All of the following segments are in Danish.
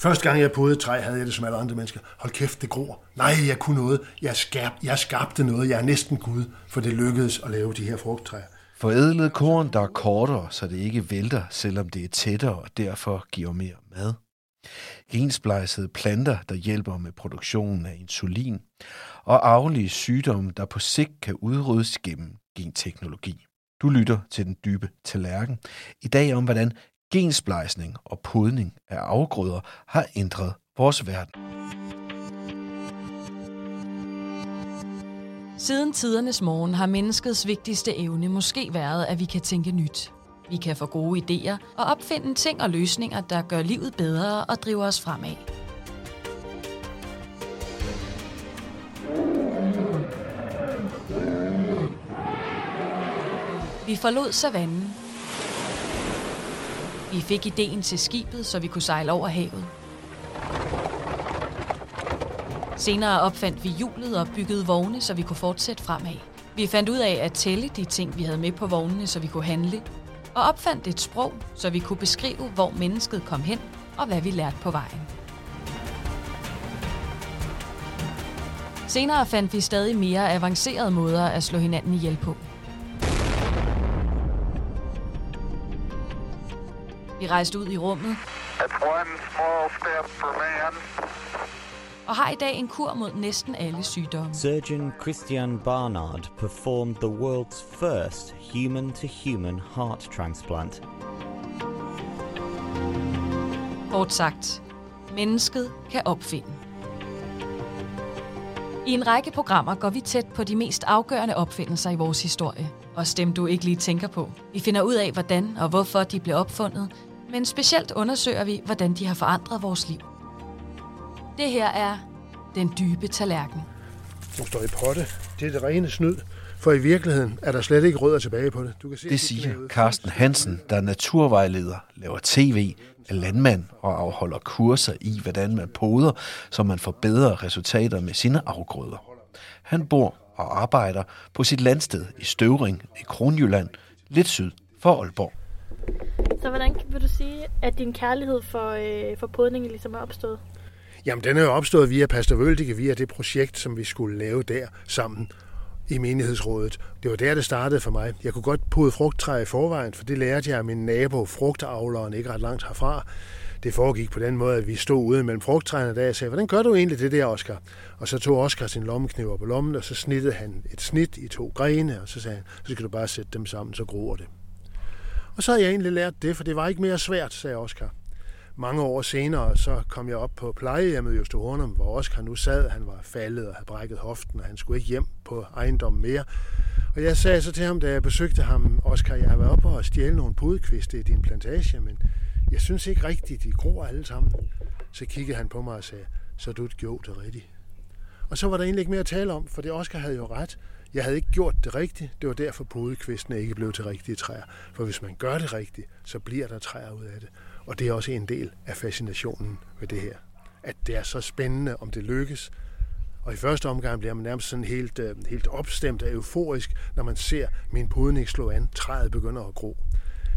Første gang jeg podede træ, havde jeg det som alle andre mennesker. Hold kæft, det gror. Nej, jeg kunne noget. Jeg, skab, jeg skabte noget. Jeg er næsten Gud, for det lykkedes at lave de her frugttræer. Forædlet korn, der er kortere, så det ikke vælter, selvom det er tættere og derfor giver mere mad. Gensplejsede planter, der hjælper med produktionen af insulin. Og arvelige sygdomme, der på sigt kan udryddes gennem genteknologi. Du lytter til den dybe tallerken. I dag om, hvordan gensplejsning og podning af afgrøder har ændret vores verden. Siden tidernes morgen har menneskets vigtigste evne måske været, at vi kan tænke nyt. Vi kan få gode idéer og opfinde ting og løsninger, der gør livet bedre og driver os fremad. Vi forlod savannen. Vi fik ideen til skibet, så vi kunne sejle over havet. Senere opfandt vi hjulet og byggede vogne, så vi kunne fortsætte fremad. Vi fandt ud af at tælle de ting, vi havde med på vognene, så vi kunne handle. Og opfandt et sprog, så vi kunne beskrive, hvor mennesket kom hen og hvad vi lærte på vejen. Senere fandt vi stadig mere avancerede måder at slå hinanden ihjel på. Vi rejste ud i rummet It's one small step for man, og har i dag en kur mod næsten alle sygdomme. Surgeon Christian Barnard performed the world's first human to human heart transplant. Kort sagt, mennesket kan opfinde. I en række programmer går vi tæt på de mest afgørende opfindelser i vores historie. Også dem, du ikke lige tænker på. Vi finder ud af, hvordan og hvorfor de blev opfundet, men specielt undersøger vi, hvordan de har forandret vores liv. Det her er Den Dybe Tallerken. som står i potte. Det er det rene snyd. For i virkeligheden er der slet ikke rødder tilbage på det. Du kan se, Det de siger Carsten Hansen, der er naturvejleder, laver tv, er landmand og afholder kurser i, hvordan man poder, så man får bedre resultater med sine afgrøder. Han bor og arbejder på sit landsted i Støvring i Kronjylland, lidt syd for Aalborg. Så hvordan vil du sige, at din kærlighed for, øh, for podning ligesom er opstået? Jamen, den er jo opstået via Pastor Vøldike, via det projekt, som vi skulle lave der sammen i menighedsrådet. Det var der, det startede for mig. Jeg kunne godt pode frugttræ i forvejen, for det lærte jeg af min nabo, frugtavleren, ikke ret langt herfra. Det foregik på den måde, at vi stod ude mellem frugttræerne der jeg sagde, hvordan gør du egentlig det der, Oscar? Og så tog Oscar sin lommekniv op på lommen, og så snittede han et snit i to grene, og så sagde han, så skal du bare sætte dem sammen, så gror det. Og så havde jeg egentlig lært det, for det var ikke mere svært, sagde Oscar. Mange år senere, så kom jeg op på plejehjemmet i Østerhornum, hvor Oscar nu sad. Han var faldet og havde brækket hoften, og han skulle ikke hjem på ejendommen mere. Og jeg sagde så til ham, da jeg besøgte ham, Oscar, jeg har været oppe og stjæle nogle pudekviste i din plantage, men jeg synes ikke rigtigt, de gror alle sammen. Så kiggede han på mig og sagde, så du gjorde det rigtigt. Og så var der egentlig ikke mere at tale om, for det Oscar havde jo ret. Jeg havde ikke gjort det rigtigt. Det var derfor podekvistene ikke blev til rigtige træer. For hvis man gør det rigtigt, så bliver der træer ud af det. Og det er også en del af fascinationen ved det her. At det er så spændende, om det lykkes. Og i første omgang bliver man nærmest sådan helt, øh, helt opstemt og euforisk, når man ser min podning slå an. Træet begynder at gro.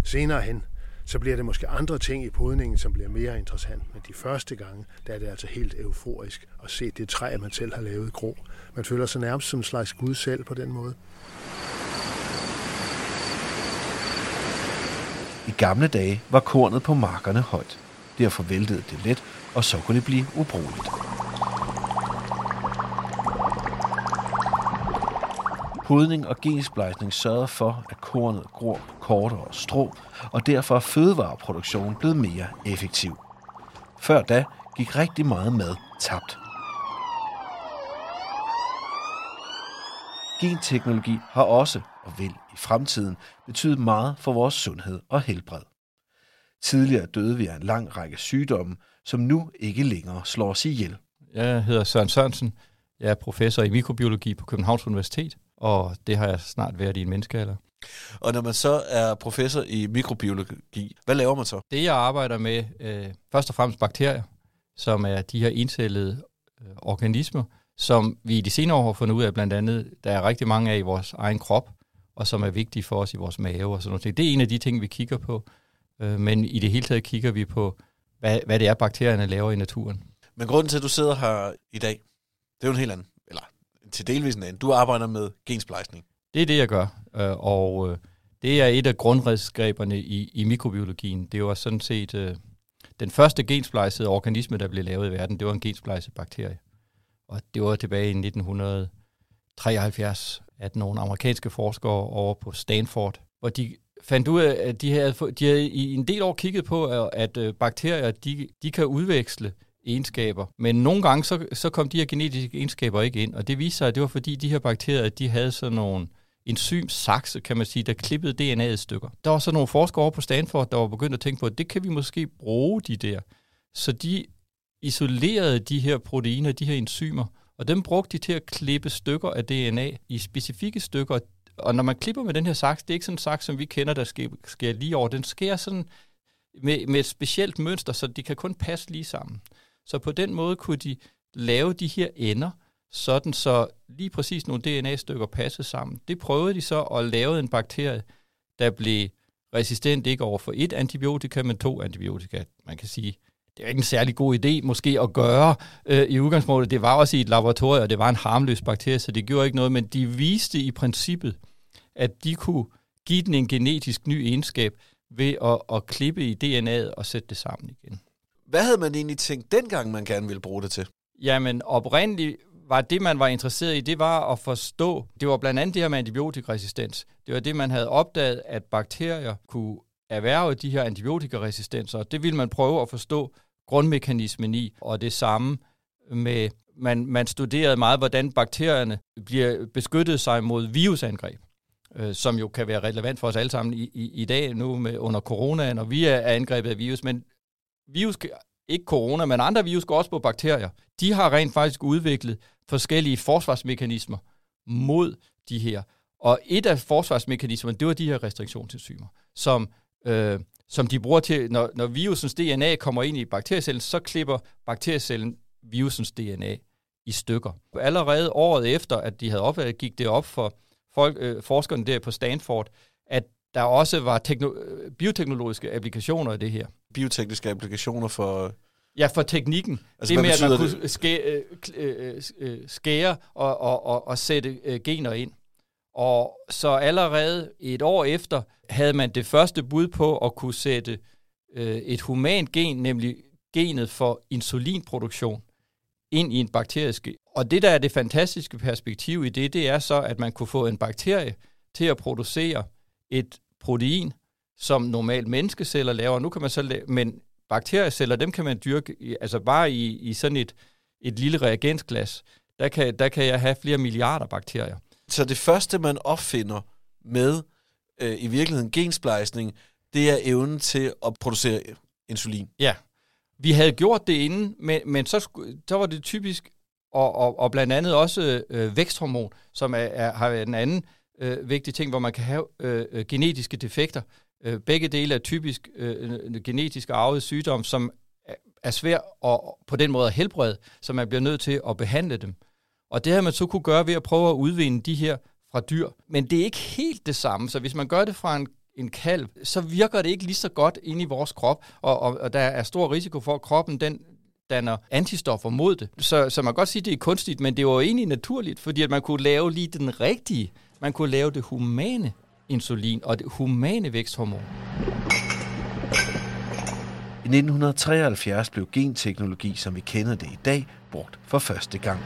Senere hen, så bliver det måske andre ting i podningen, som bliver mere interessant. Men de første gange, der er det altså helt euforisk at se det træ, man selv har lavet gro. Man føler sig nærmest som en slags Gud selv på den måde. I gamle dage var kornet på markerne højt. Derfor væltede det let, og så kunne det blive ubrugeligt. Podning og gensplejsning sørgede for, at kornet gror kortere strå, og derfor er fødevareproduktionen blevet mere effektiv. Før da gik rigtig meget mad tabt. Genteknologi har også, og vil i fremtiden, betyde meget for vores sundhed og helbred. Tidligere døde vi af en lang række sygdomme, som nu ikke længere slår os ihjel. Jeg hedder Søren Sørensen. Jeg er professor i mikrobiologi på Københavns Universitet, og det har jeg snart været i en menneskealder. Og når man så er professor i mikrobiologi, hvad laver man så? Det jeg arbejder med, øh, først og fremmest bakterier, som er de her encellede øh, organismer, som vi i de senere år har fundet ud af, blandt andet, der er rigtig mange af i vores egen krop, og som er vigtige for os i vores mave og sådan noget. Det er en af de ting, vi kigger på, øh, men i det hele taget kigger vi på hvad, hvad det er, bakterierne laver i naturen. Men grunden til, at du sidder her i dag, det er jo en helt anden, til delvis en anden. Du arbejder med gensplejsning. Det er det, jeg gør, øh, og øh, det er et af grundredskaberne i, i mikrobiologien. Det var sådan set øh, den første gensplejsede organisme, der blev lavet i verden. Det var en gensplejset bakterie. Og det var tilbage i 1973, at nogle amerikanske forskere over på Stanford, hvor de fandt ud af, at de havde, de havde i en del år kigget på, at bakterier de, de kan udveksle egenskaber. Men nogle gange, så, så kom de her genetiske egenskaber ikke ind, og det viste sig, at det var fordi, de her bakterier, de havde sådan nogle enzymsakse, kan man sige, der klippede DNA'et i stykker. Der var så nogle forskere over på Stanford, der var begyndt at tænke på, at det kan vi måske bruge de der. Så de isolerede de her proteiner, de her enzymer, og dem brugte de til at klippe stykker af DNA i specifikke stykker. Og når man klipper med den her saks, det er ikke sådan en saks, som vi kender, der sker, sker lige over. Den sker sådan med, med et specielt mønster, så de kan kun passe lige sammen. Så på den måde kunne de lave de her ender, sådan så lige præcis nogle DNA-stykker passede sammen. Det prøvede de så at lave en bakterie, der blev resistent ikke over for et antibiotika, men to antibiotika. Man kan sige, det er ikke en særlig god idé måske at gøre øh, i udgangspunktet. Det var også i et laboratorium, og det var en harmløs bakterie, så det gjorde ikke noget, men de viste i princippet, at de kunne give den en genetisk ny egenskab ved at, at klippe i DNA'et og sætte det sammen igen. Hvad havde man egentlig tænkt dengang, man gerne ville bruge det til? Jamen oprindeligt var det, man var interesseret i, det var at forstå, det var blandt andet det her med antibiotikaresistens. Det var det, man havde opdaget, at bakterier kunne erhverve de her antibiotikaresistenser, og det ville man prøve at forstå grundmekanismen i, og det samme med, man, man studerede meget, hvordan bakterierne bliver beskyttet sig mod virusangreb øh, som jo kan være relevant for os alle sammen i, i, i dag nu med, under coronaen, og vi er angrebet af virus, men virus, ikke corona, men andre virus går også på bakterier. De har rent faktisk udviklet forskellige forsvarsmekanismer mod de her. Og et af forsvarsmekanismerne, det var de her restriktionsenzymer, som, øh, som de bruger til, når, når virusens DNA kommer ind i bakteriecellen, så klipper bakteriecellen virusens DNA i stykker. Allerede året efter, at de havde opdaget, gik det op for folk, øh, forskerne der på Stanford, at der også var tekno- øh, bioteknologiske applikationer af det her. Biotekniske applikationer for... Ja, for teknikken. Altså, det med, at man kunne skære, øh, øh, skære og, og, og, og sætte øh, gener ind. Og så allerede et år efter havde man det første bud på at kunne sætte øh, et humant gen, nemlig genet for insulinproduktion, ind i en bakterisk. Og det, der er det fantastiske perspektiv i det, det er så, at man kunne få en bakterie til at producere et protein, som normalt menneskeceller laver. Nu kan man så lave, men bakterieceller, dem kan man dyrke, altså bare i, i sådan et, et lille reagensglas, der kan, der kan jeg have flere milliarder bakterier. Så det første, man opfinder med øh, i virkeligheden gensplejsning, det er evnen til at producere insulin. Ja, vi havde gjort det inden, men, men så, så var det typisk, og, og, og blandt andet også øh, væksthormon, som er, er, har en anden øh, vigtig ting, hvor man kan have øh, øh genetiske defekter. Øh, begge dele er typisk øh, genetisk arvet sygdom, som er svær at, på den måde at helbrede, så man bliver nødt til at behandle dem. Og det har man så kunne gøre ved at prøve at udvinde de her fra dyr. Men det er ikke helt det samme, så hvis man gør det fra en en kalv, så virker det ikke lige så godt ind i vores krop, og, og, og der er stor risiko for, at kroppen den danner antistoffer mod det. Så, så man kan godt sige, at det er kunstigt, men det var egentlig naturligt, fordi at man kunne lave lige den rigtige. Man kunne lave det humane insulin og det humane væksthormon. I 1973 blev genteknologi, som vi kender det i dag, brugt for første gang.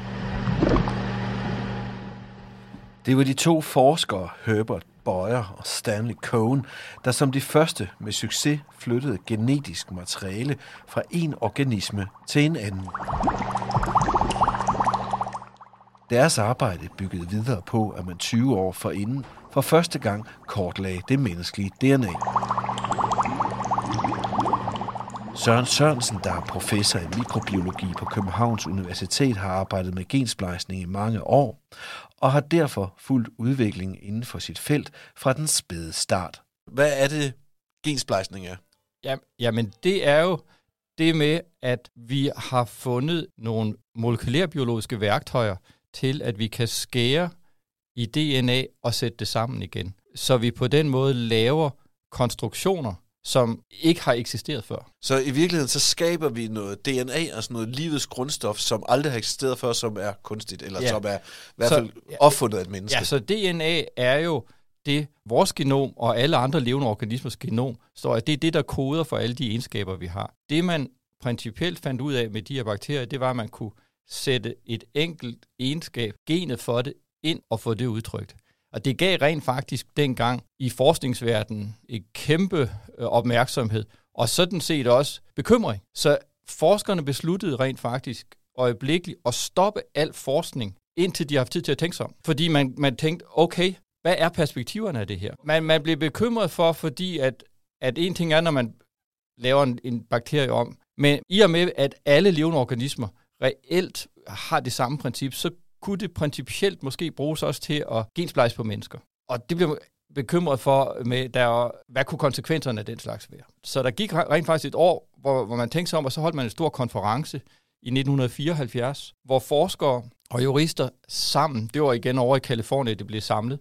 Det var de to forskere, Herbert Boyer og Stanley Cohen, der som de første med succes flyttede genetisk materiale fra en organisme til en anden. Deres arbejde byggede videre på, at man 20 år forinden for første gang kortlagde det menneskelige DNA. Søren Sørensen, der er professor i mikrobiologi på Københavns Universitet, har arbejdet med gensplejsning i mange år, og har derfor fulgt udviklingen inden for sit felt fra den spæde start. Hvad er det, gensplejsning er? Ja, jamen, det er jo det med, at vi har fundet nogle molekylærbiologiske værktøjer til, at vi kan skære i DNA og sætte det sammen igen. Så vi på den måde laver konstruktioner, som ikke har eksisteret før. Så i virkeligheden, så skaber vi noget DNA, altså noget livets grundstof, som aldrig har eksisteret før, som er kunstigt, eller Ja. som er i hvert Så- fald opfundet af et menneske. Ja, så DNA er jo det, vores genom og alle andre levende organismers genom står, at det er det, der koder for alle de egenskaber, vi har. Det, man principielt fandt ud af med de her bakterier, det var, at man kunne sætte et enkelt egenskab, genet for det, ind og få det udtrykt. Og det gav rent faktisk dengang i forskningsverdenen et kæmpe øh, opmærksomhed, og sådan set også bekymring. Så forskerne besluttede rent faktisk øjeblikkeligt at stoppe al forskning, indtil de har haft tid til at tænke sig om. Fordi man, man tænkte, okay, hvad er perspektiverne af det her? Man, man blev bekymret for, fordi at, at en ting er, når man laver en, en bakterie om, men i og med, at alle levende organismer reelt har det samme princip, så kunne det principielt måske bruges også til at gensplejse på mennesker. Og det blev bekymret for, med, der, hvad kunne konsekvenserne af den slags være. Så der gik rent faktisk et år, hvor, hvor man tænkte sig om, og så holdt man en stor konference i 1974, hvor forskere og jurister sammen, det var igen over i Kalifornien, det blev samlet,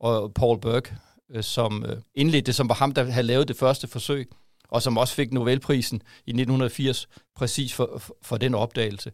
og Paul Burke, øh, som øh, indledte det, som var ham, der havde lavet det første forsøg, og som også fik Nobelprisen i 1980, præcis for, for den opdagelse,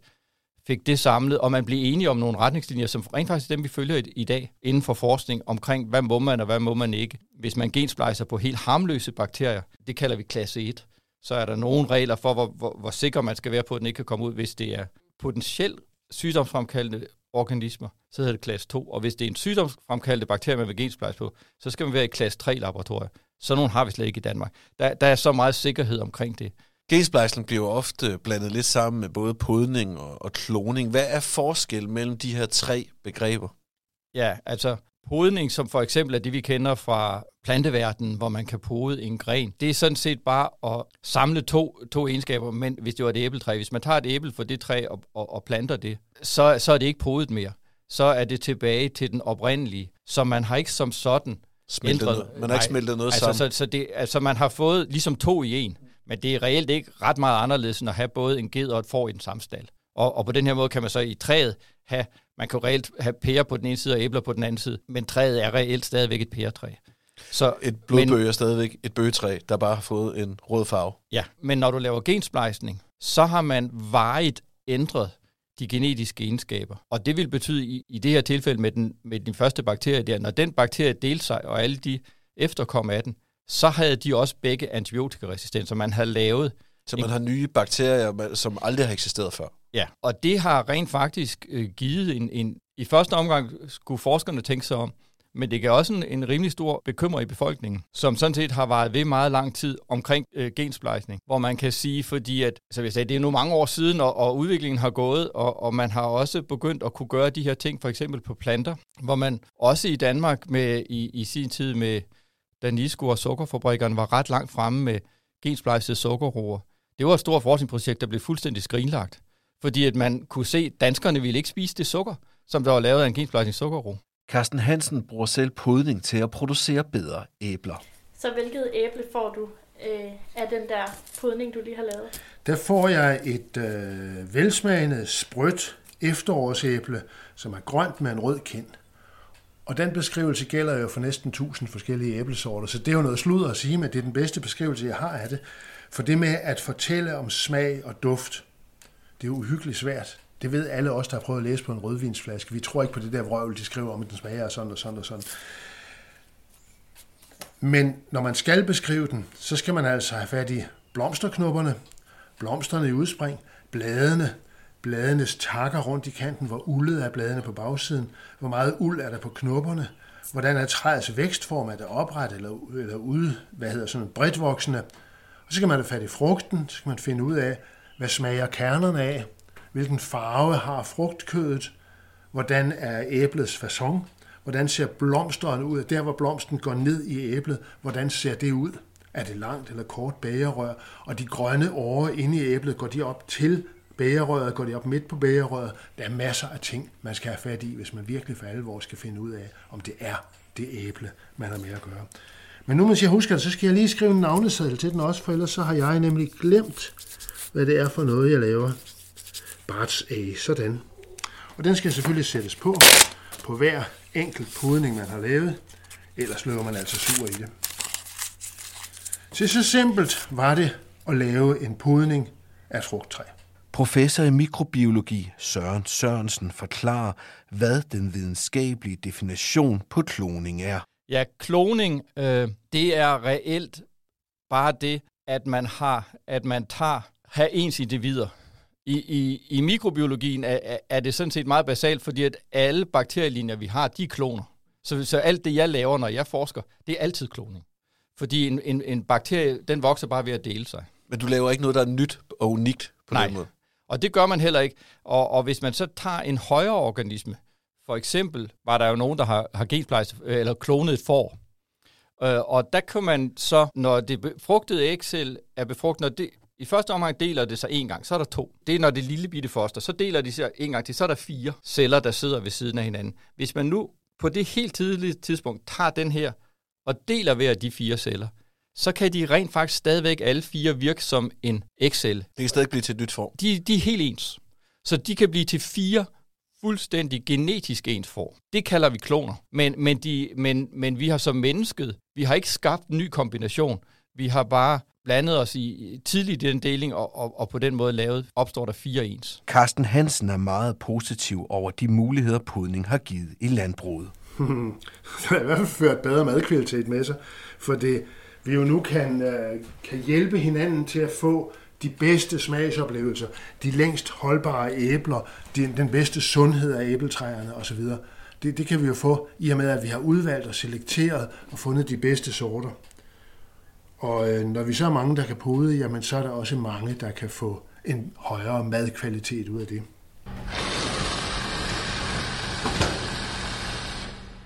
fik det samlet, og man blev enige om nogle retningslinjer, som rent faktisk er dem, vi følger i, i dag inden for forskning, omkring hvad må man og hvad må man ikke. Hvis man gensplejser på helt harmløse bakterier, det kalder vi klasse 1, så er der nogle regler for, hvor, hvor, hvor sikker man skal være på, at den ikke kan komme ud, hvis det er potentielt sygdomsfremkaldende organismer, så hedder det klasse 2. Og hvis det er en sygdomsfremkaldende bakterie, man vil gensplejse på, så skal man være i klasse 3-laboratorier. Så nogle har vi slet ikke i Danmark. Der, der er så meget sikkerhed omkring det. Gensplejsning bliver jo ofte blandet lidt sammen med både podning og, og kloning. Hvad er forskel mellem de her tre begreber? Ja, altså podning, som for eksempel er det, vi kender fra planteverdenen, hvor man kan pode en gren, det er sådan set bare at samle to, to egenskaber, men hvis det var et æbletræ, hvis man tager et æble fra det træ og, og, og planter det, så, så er det ikke podet mere. Så er det tilbage til den oprindelige, så man har ikke som sådan Smeltet ændret- noget. Man har ikke Nej, smeltet noget altså, sammen. Så, så det, altså man har fået ligesom to i en, men det er reelt ikke ret meget anderledes end at have både en ged og et får i den samme stald. Og, og på den her måde kan man så i træet have, man kan reelt have pærer på den ene side og æbler på den anden side, men træet er reelt stadigvæk et pæretræ. Så, Et blodbøg er stadigvæk et bøgetræ, der bare har fået en rød farve. ja, men når du laver gensplejsning, så har man varigt ændret de genetiske egenskaber. Og det vil betyde i, i det her tilfælde med den, med den første bakterie der, når den bakterie delte sig, og alle de efterkom af den, så havde de også begge antibiotikaresistens, så man havde lavet Så man har nye bakterier, som aldrig har eksisteret før. Ja, og det har rent faktisk øh, givet en, en... I første omgang skulle forskerne tænke sig om, men det gav også en, en rimelig stor bekymring i befolkningen, som sådan set har varet ved meget lang tid omkring øh, gensplejsning, hvor man kan sige, fordi at, så jeg sagde, det er nu mange år siden, og, og udviklingen har gået, og, og man har også begyndt at kunne gøre de her ting, for eksempel på planter, hvor man også i Danmark med i, i sin tid med Danisco og sukkerfabrikkerne var ret langt fremme med gensplejsede sukkerroer. Det var et stort forskningsprojekt, der blev fuldstændig skrinlagt fordi at man kunne se, at danskerne ville ikke spise det sukker, som der var lavet af en gensplejsning sukkerro. Carsten Hansen bruger selv podning til at producere bedre æbler. Så hvilket æble får du øh, af den der pudning, du lige har lavet? Der får jeg et øh, velsmagende, sprødt efterårsæble, som er grønt med en rød kind. Og den beskrivelse gælder jo for næsten 1000 forskellige æblesorter, så det er jo noget sludder at sige, men det er den bedste beskrivelse, jeg har af det. For det med at fortælle om smag og duft, det er uhyggeligt svært. Det ved alle os, der har prøvet at læse på en rødvinsflaske. Vi tror ikke på det der vrøvl, de skriver om, at den smager og sådan og sådan og sådan. Men når man skal beskrive den, så skal man altså have fat i blomsterknopperne, blomsterne i udspring, bladene, bladenes takker rundt i kanten, hvor uldet er bladene på bagsiden, hvor meget uld er der på knopperne, hvordan er træets vækstform, er det opret eller, eller ude, hvad hedder sådan bredt voksende. Og så kan man have fat i frugten, så kan man finde ud af, hvad smager kernerne af, hvilken farve har frugtkødet, hvordan er æblets fason, hvordan ser blomsteren ud, der hvor blomsten går ned i æblet, hvordan ser det ud? Er det langt eller kort bægerrør? Og de grønne årer inde i æblet, går de op til bægerrøret, går det op midt på bægerrøret? Der er masser af ting, man skal have fat i, hvis man virkelig for alvor skal finde ud af, om det er det æble, man har med at gøre. Men nu, mens jeg husker det, så skal jeg lige skrive en navneseddel til den også, for ellers så har jeg nemlig glemt, hvad det er for noget, jeg laver. Barts A, sådan. Og den skal selvfølgelig sættes på, på hver enkelt pudning, man har lavet. Ellers løber man altså sur i det. Så så simpelt var det at lave en pudning af frugttræ. Professor i mikrobiologi Søren Sørensen forklarer, hvad den videnskabelige definition på kloning er. Ja, kloning, øh, det er reelt bare det, at man har, at man tager, har ens individer. I, i, I mikrobiologien er, er det sådan set meget basalt, fordi at alle bakterielinjer, vi har, de er kloner. Så, så alt det, jeg laver, når jeg forsker, det er altid kloning. Fordi en, en, en bakterie, den vokser bare ved at dele sig. Men du laver ikke noget, der er nyt og unikt på Nej. den måde? Og det gør man heller ikke. Og, og hvis man så tager en højere organisme, for eksempel var der jo nogen, der har, har gensplejset, øh, eller klonet et får. Øh, og der kan man så, når det befrugtede ægcel er befrugtet, når det, i første omgang deler det sig en gang, så er der to. Det er når det lille bitte foster, så deler de sig en gang til, så er der fire celler, der sidder ved siden af hinanden. Hvis man nu på det helt tidlige tidspunkt tager den her og deler hver af de fire celler, så kan de rent faktisk stadigvæk alle fire virke som en Excel. Det kan stadig blive til et nyt form. De, de er helt ens. Så de kan blive til fire fuldstændig genetisk ens form. Det kalder vi kloner. Men, men, de, men, men vi har som mennesket, vi har ikke skabt en ny kombination. Vi har bare blandet os i tidligt i den deling, og, og, og på den måde lavet, opstår der fire ens. Carsten Hansen er meget positiv over de muligheder, podning har givet i landbruget. det har i hvert fald ført bedre madkvalitet med sig, for det, vi jo nu kan, øh, kan hjælpe hinanden til at få de bedste smagsoplevelser, de længst holdbare æbler, den, den bedste sundhed af æbletræerne osv. Det, det kan vi jo få i og med, at vi har udvalgt og selekteret og fundet de bedste sorter. Og øh, når vi så er mange, der kan pode, jamen så er der også mange, der kan få en højere madkvalitet ud af det.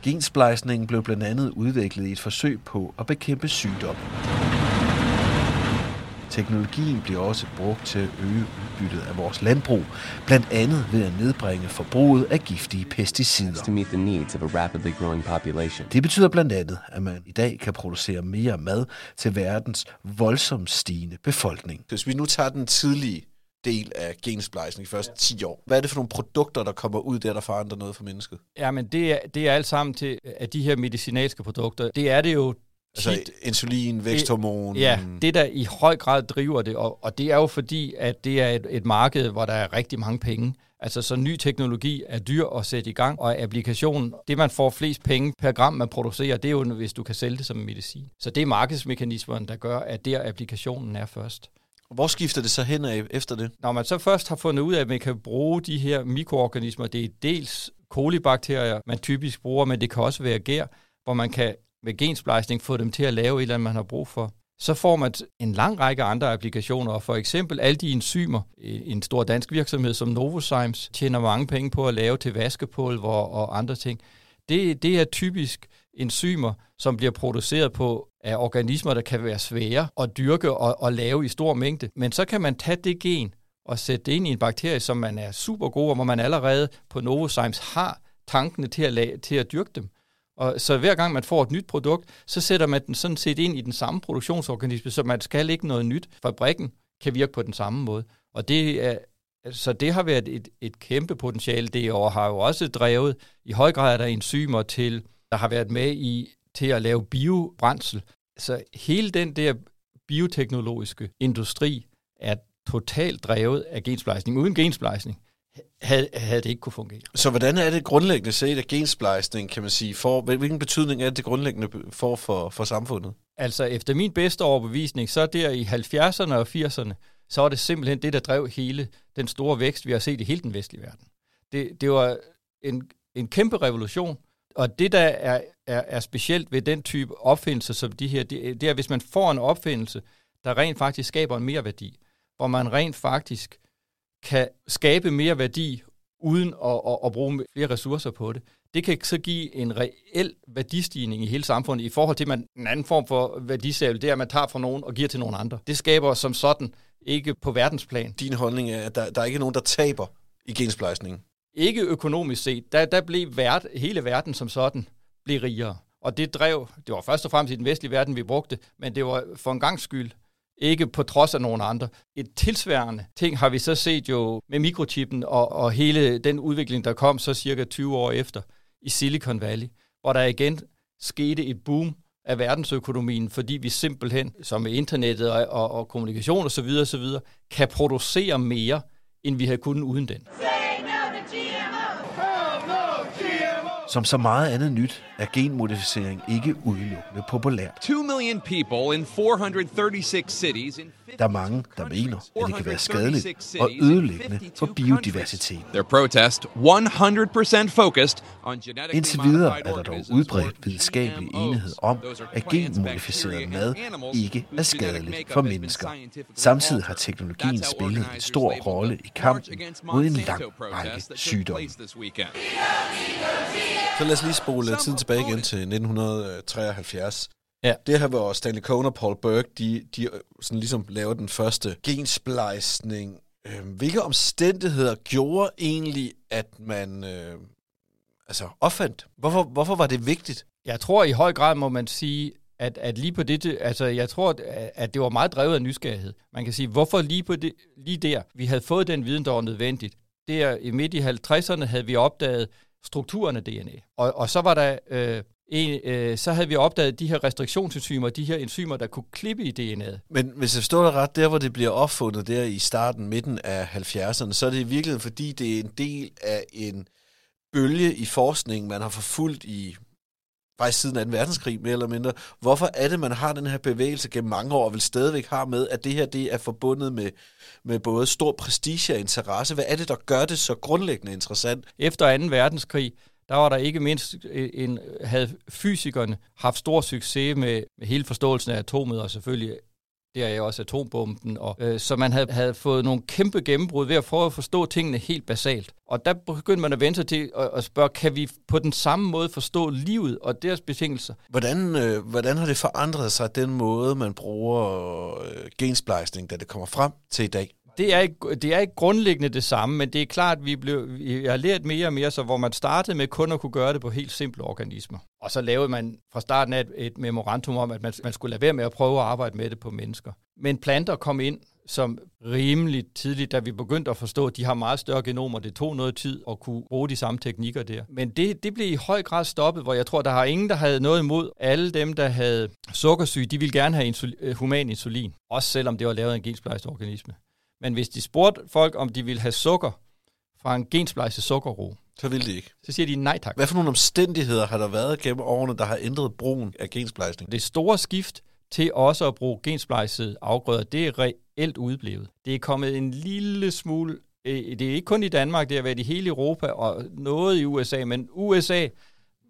Gensplejsningen blev blandt andet udviklet i et forsøg på at bekæmpe sygdom. Teknologien bliver også brugt til at øge udbyttet af vores landbrug, blandt andet ved at nedbringe forbruget af giftige pesticider. Det betyder blandt andet, at man i dag kan producere mere mad til verdens voldsomt stigende befolkning. Hvis vi nu tager den tidlige del af gensplejsning de første 10 år, hvad er det for nogle produkter, der kommer ud der, der forandrer noget for mennesket? Ja, men det er, det er alt sammen til, at de her medicinalske produkter, det er det jo Altså tit, insulin, væksthormon... Ja, det der i høj grad driver det, og, og det er jo fordi, at det er et, et marked, hvor der er rigtig mange penge. Altså så ny teknologi er dyr at sætte i gang, og applikationen, det man får flest penge per gram, man producerer, det er jo, hvis du kan sælge det som medicin. Så det er markedsmekanismen, der gør, at der applikationen er først. Hvor skifter det så hen af efter det? Når man så først har fundet ud af, at man kan bruge de her mikroorganismer, det er dels kolibakterier, man typisk bruger, men det kan også være gær, hvor man kan med gensplejsning få dem til at lave et eller andet, man har brug for. Så får man en lang række andre applikationer, og for eksempel alle de enzymer, en stor dansk virksomhed som Novozymes tjener mange penge på at lave til vaskepulver og andre ting. Det, det er typisk enzymer, som bliver produceret på af organismer, der kan være svære at dyrke og, og lave i stor mængde. Men så kan man tage det gen og sætte det ind i en bakterie, som man er super god, og hvor man allerede på Novozymes har tankene til at, lage, til at dyrke dem. Og så hver gang man får et nyt produkt, så sætter man den sådan set ind i den samme produktionsorganisme, så man skal ikke noget nyt. Fabrikken kan virke på den samme måde. Og det er, så det har været et, et kæmpe potentiale. Det år har jo også drevet, i høj grad af der enzymer til, der har været med i til at lave biobrændsel. Så hele den der bioteknologiske industri er totalt drevet af gensplejsning. Uden gensplejsning havde, havde det ikke kunne fungere. Så hvordan er det grundlæggende set, at gensplejsning, kan man sige, for, hvilken betydning er det grundlæggende for, for, for samfundet? Altså efter min bedste overbevisning, så der i 70'erne og 80'erne, så var det simpelthen det, der drev hele den store vækst, vi har set i hele den vestlige verden. Det, det var en, en kæmpe revolution, og det, der er, er, er specielt ved den type opfindelse som de her, det, det er, hvis man får en opfindelse, der rent faktisk skaber en mere værdi, hvor man rent faktisk kan skabe mere værdi uden at, at, at bruge flere ressourcer på det. Det kan så give en reel værdistigning i hele samfundet i forhold til, at man, en anden form for værdisævel, det er, at man tager fra nogen og giver til nogen andre. Det skaber som sådan ikke på verdensplan. Din holdning er, at der, der er ikke nogen, der taber i gensplejsningen? Ikke økonomisk set. Der, der blev vært, hele verden som sådan blev rigere. Og det drev, det var først og fremmest i den vestlige verden, vi brugte, men det var for en gang skyld ikke på trods af nogen andre. Et tilsværende ting har vi så set jo med mikrochippen og, og hele den udvikling, der kom så cirka 20 år efter i Silicon Valley, hvor der igen skete et boom, af verdensøkonomien, fordi vi simpelthen, som med internettet og, og, og kommunikation osv., osv., kan producere mere, end vi havde kunnet uden den. Som så meget andet nyt er genmodificering ikke udelukkende populært. 2 million people in 436 cities in Der er mange, der mener, at det kan være skadeligt og ødelæggende for biodiversiteten. Their protest 100% focused on Indtil videre er der dog udbredt videnskabelig enighed om, at genmodificeret mad ikke er skadeligt for mennesker. Samtidig har teknologien spillet en stor rolle i kampen mod en lang række sygdomme. Så lad os lige spole tiden tilbage igen til 1973. Ja. Det her, hvor Stanley Cohen og Paul Berg, de, de øh, sådan ligesom lavede den første gensplejsning. Øh, hvilke omstændigheder gjorde egentlig, at man øh, altså opfandt? Hvorfor, hvorfor var det vigtigt? Jeg tror i høj grad må man sige, at, at lige på det, altså jeg tror, at- at det var meget drevet af nysgerrighed. Man kan sige, hvorfor lige, på det, lige der, vi havde fået den viden, der var nødvendigt. Der i midt i 50'erne havde vi opdaget strukturen af DNA. Og, og så var der øh, en, øh, så havde vi opdaget de her restriktionsenzymer, de her enzymer, der kunne klippe i DNA'et. Men hvis jeg forstår dig ret, der hvor det bliver opfundet der i starten, midten af 70'erne, så er det i virkeligheden, fordi det er en del af en bølge i forskningen, man har forfulgt i faktisk siden 2. verdenskrig, mere eller mindre. Hvorfor er det, man har den her bevægelse gennem mange år, og vil stadigvæk har med, at det her det er forbundet med, med både stor prestige og interesse? Hvad er det, der gør det så grundlæggende interessant? Efter 2. verdenskrig, der var der ikke mindst øh, en, havde fysikerne haft stor succes med, med hele forståelsen af atomet, og selvfølgelig der er også atombomben. Og, øh, så man havde, havde fået nogle kæmpe gennembrud ved at prøve at forstå tingene helt basalt. Og der begyndte man at vente sig til at, at spørge, kan vi på den samme måde forstå livet og deres betingelser? Hvordan, øh, hvordan har det forandret sig, den måde, man bruger øh, gensplejsning, da det kommer frem til i dag? Det er, ikke, det er ikke grundlæggende det samme, men det er klart, at vi, blev, vi har lært mere og mere, så hvor man startede med kun at kunne gøre det på helt simple organismer. Og så lavede man fra starten af et, et memorandum om, at man, man skulle lade være med at prøve at arbejde med det på mennesker. Men planter kom ind som rimelig tidligt, da vi begyndte at forstå, at de har meget større genomer. Det tog noget tid at kunne bruge de samme teknikker der. Men det, det blev i høj grad stoppet, hvor jeg tror, der har ingen, der havde noget imod. Alle dem, der havde sukkersyge, de ville gerne have insul- human insulin. Også selvom det var lavet af en gensplejst organisme. Men hvis de spurgte folk, om de ville have sukker fra en gensplejset sukkerro, Så vil de ikke. så siger de nej tak. Hvad for nogle omstændigheder har der været gennem årene, der har ændret brugen af gensplejsning? Det store skift til også at bruge gensplejsede afgrøder, det er reelt udblevet. Det er kommet en lille smule, øh, det er ikke kun i Danmark, det har været i hele Europa og noget i USA, men USA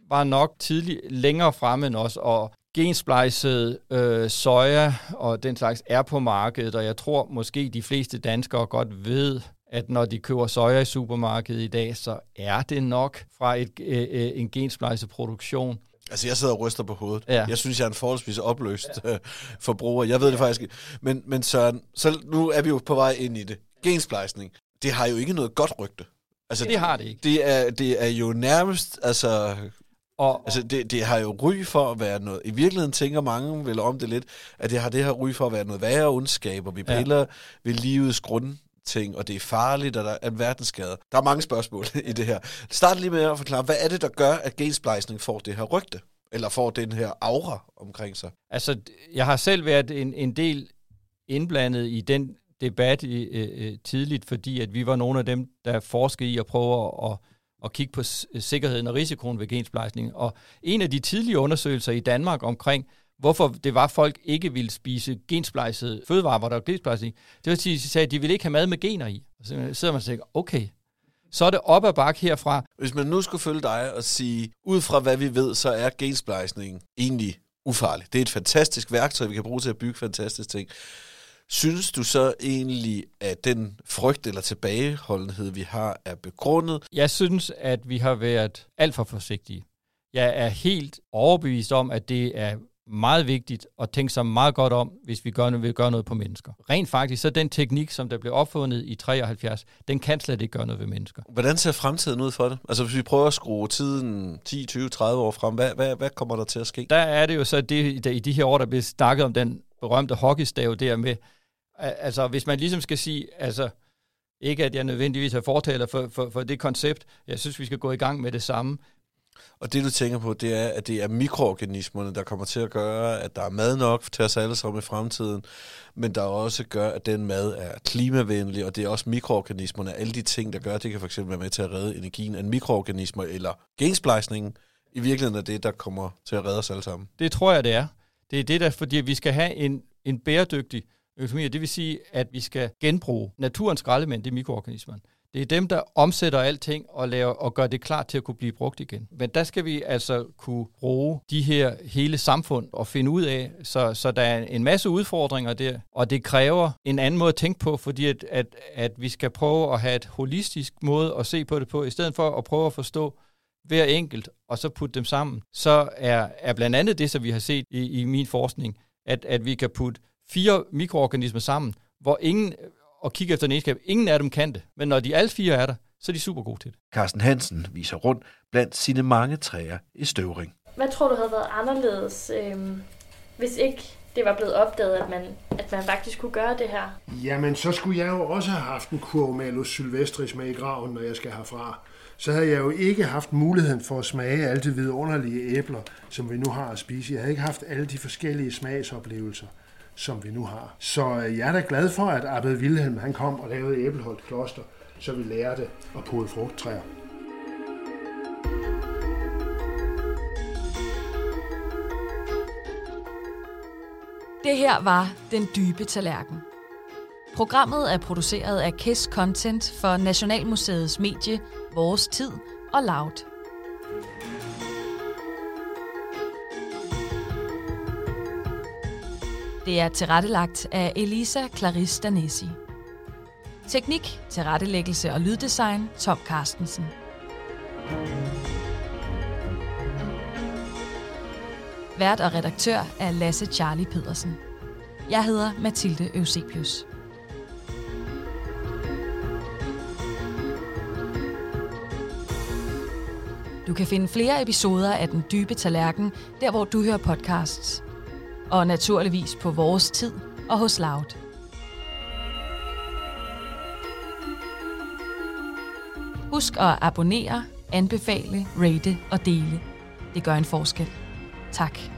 var nok tidligt længere fremme end os, og gensplejset øh, soja og den slags er på markedet, og jeg tror måske de fleste danskere godt ved, at når de køber soja i supermarkedet i dag, så er det nok fra et, øh, øh, en gensplejset produktion. Altså, jeg sidder og ryster på hovedet. Ja. Jeg synes, jeg er en forholdsvis opløst ja. forbruger. Jeg ved det faktisk ikke. Men, men Søren, så nu er vi jo på vej ind i det. Gensplejsning, det har jo ikke noget godt rygte. Altså, Det har det ikke. Det er, det er jo nærmest, altså... Og, Altså, det, det har jo ry for at være noget... I virkeligheden tænker mange vel om det lidt, at det har det her ry for at være noget værre ondskab, og vi Ja. piller ved livets grundting, og det er farligt, og der er en verdensskade. Der er mange spørgsmål i det her. Start lige med at forklare, hvad er det, der gør, at gensplejsning får det her rygte? Eller får den her aura omkring sig? Altså, jeg har selv været en, en del indblandet i den debat i, øh, øh, tidligt, fordi at vi var nogle af dem, der forskede i at prøve at, at, at kigge på sikkerheden og risikoen ved gensplejsning. Og en af de tidlige undersøgelser i Danmark omkring, hvorfor det var, folk ikke ville spise gensplejsede fødevarer, hvor der var gensplejsning, det var, at de sagde, at de ville ikke have mad med gener i. Og så sidder man og tænker, okay, så er det op ad bakke herfra. Hvis man nu skulle følge dig og sige, ud fra hvad vi ved, så er gensplejsning egentlig ufarlig. Det er et fantastisk værktøj, vi kan bruge til at bygge fantastiske ting. Synes du så egentlig, at den frygt eller tilbageholdenhed, vi har, er begrundet? Jeg synes, at vi har været alt for forsigtige. Jeg er helt overbevist om, at det er meget vigtigt at tænke sig meget godt om, hvis vi gør, vil gøre noget på mennesker. Rent faktisk, så den teknik, som der blev opfundet i 73, den kan slet ikke gøre noget ved mennesker. Hvordan ser fremtiden ud for det? Altså hvis vi prøver at skrue tiden 10, 20, 30 år frem, hvad, hvad, hvad kommer der til at ske? Der er det jo så det, der, i de her år, der bliver snakket om den berømte hockeystav der med, al- altså hvis man ligesom skal sige, altså ikke at jeg nødvendigvis er fortaler for, for, for det koncept, jeg synes, vi skal gå i gang med det samme, Og det, du tænker på, det er, at det er mikroorganismerne, der kommer til at gøre, at der er mad nok til os alle sammen i fremtiden, men der også gør, at den mad er klimavenlig, og det er også mikroorganismerne, alle de ting, der gør, det kan fx være med til at redde energien af mikroorganismer, eller gensplejsningen, i virkeligheden er det, der kommer til at redde os alle sammen. Det tror jeg, det er. Det er det, der, fordi vi skal have en, en bæredygtig økonomi, og det vil sige, at vi skal genbruge naturens skraldemænd, det er mikroorganismerne. Det er dem, der omsætter alting og, laver, og gør det klar til at kunne blive brugt igen. Men der skal vi altså kunne bruge de her hele samfund og finde ud af, så, så der er en masse udfordringer der, og det kræver en anden måde at tænke på, fordi at, at, at vi skal prøve at have et holistisk måde at se på det på, i stedet for at prøve at forstå hver enkelt, og så putte dem sammen, så er, er blandt andet det, som vi har set i, i min forskning, at, at vi kan putte fire mikroorganismer sammen, hvor ingen og kigge efter en egenskab. Ingen af dem kan det, men når de alle fire er der, så er de super gode til det. Carsten Hansen viser rundt blandt sine mange træer i støvring. Hvad tror du havde været anderledes, øh, hvis ikke det var blevet opdaget, at man, at man faktisk kunne gøre det her? Jamen, så skulle jeg jo også have haft en kurv Malus sylvestris med i graven, når jeg skal herfra. Så havde jeg jo ikke haft muligheden for at smage alle de vidunderlige æbler, som vi nu har at spise. Jeg havde ikke haft alle de forskellige smagsoplevelser som vi nu har. Så øh, jeg er da glad for, at Abbed Wilhelm han kom og lavede Æbleholt Kloster, så vi lærte at pode frugttræer. Det her var Den Dybe Tallerken. Programmet er produceret af KISS Content for Nationalmuseets medie Vores Tid og Loud. Det er tilrettelagt af Elisa Clarisse Danesi. Teknik, tilrettelæggelse og lyddesign Tom Carstensen. Vært og redaktør er Lasse Charlie Pedersen. Jeg hedder Mathilde Eusebius. Du kan finde flere episoder af Den Dybe Tallerken, der hvor du hører podcasts og naturligvis på vores tid og hos Loud. Husk at abonnere, anbefale, rate og dele. Det gør en forskel. Tak.